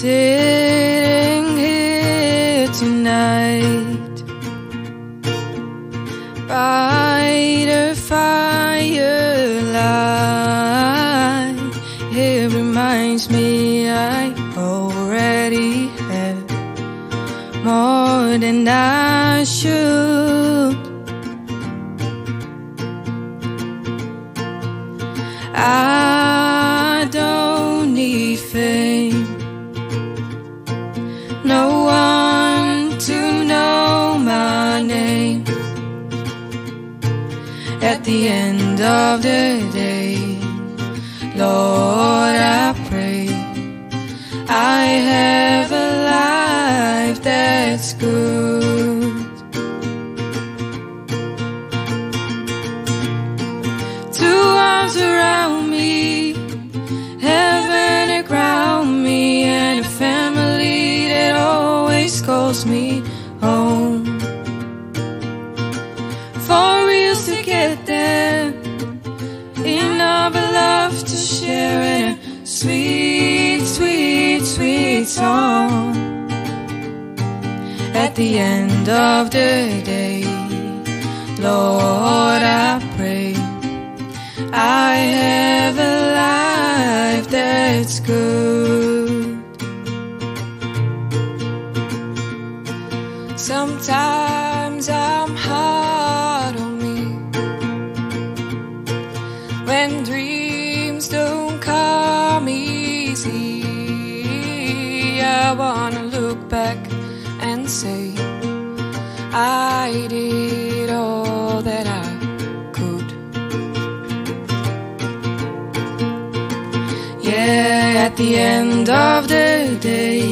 sitting here tonight by the firelight. It reminds me I already have more than I should. I At the end of the day, Lord, I pray I have a life that's good. Two arms around me, heaven around me, and a family that always calls me home. Love to share, and a sweet, sweet, sweet song. At the end of the day, Lord, I pray. I have a life that's good. Sometimes I wanna look back and say I did all that I could. Yeah, at the end of the day,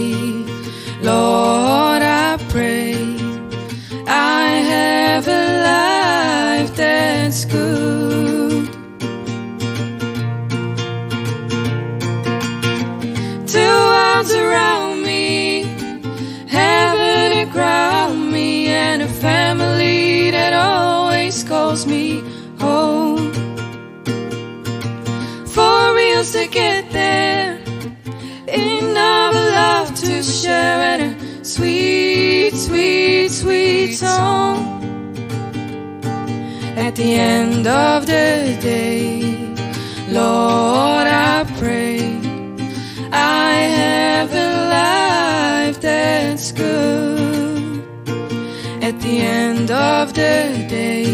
Lord, sweet song. At the end of the day, Lord, I pray I have a life that's good. At the end of the day,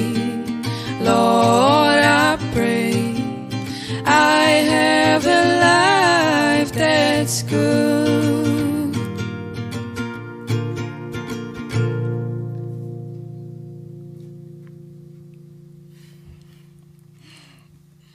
Lord, I pray I have a life that's good.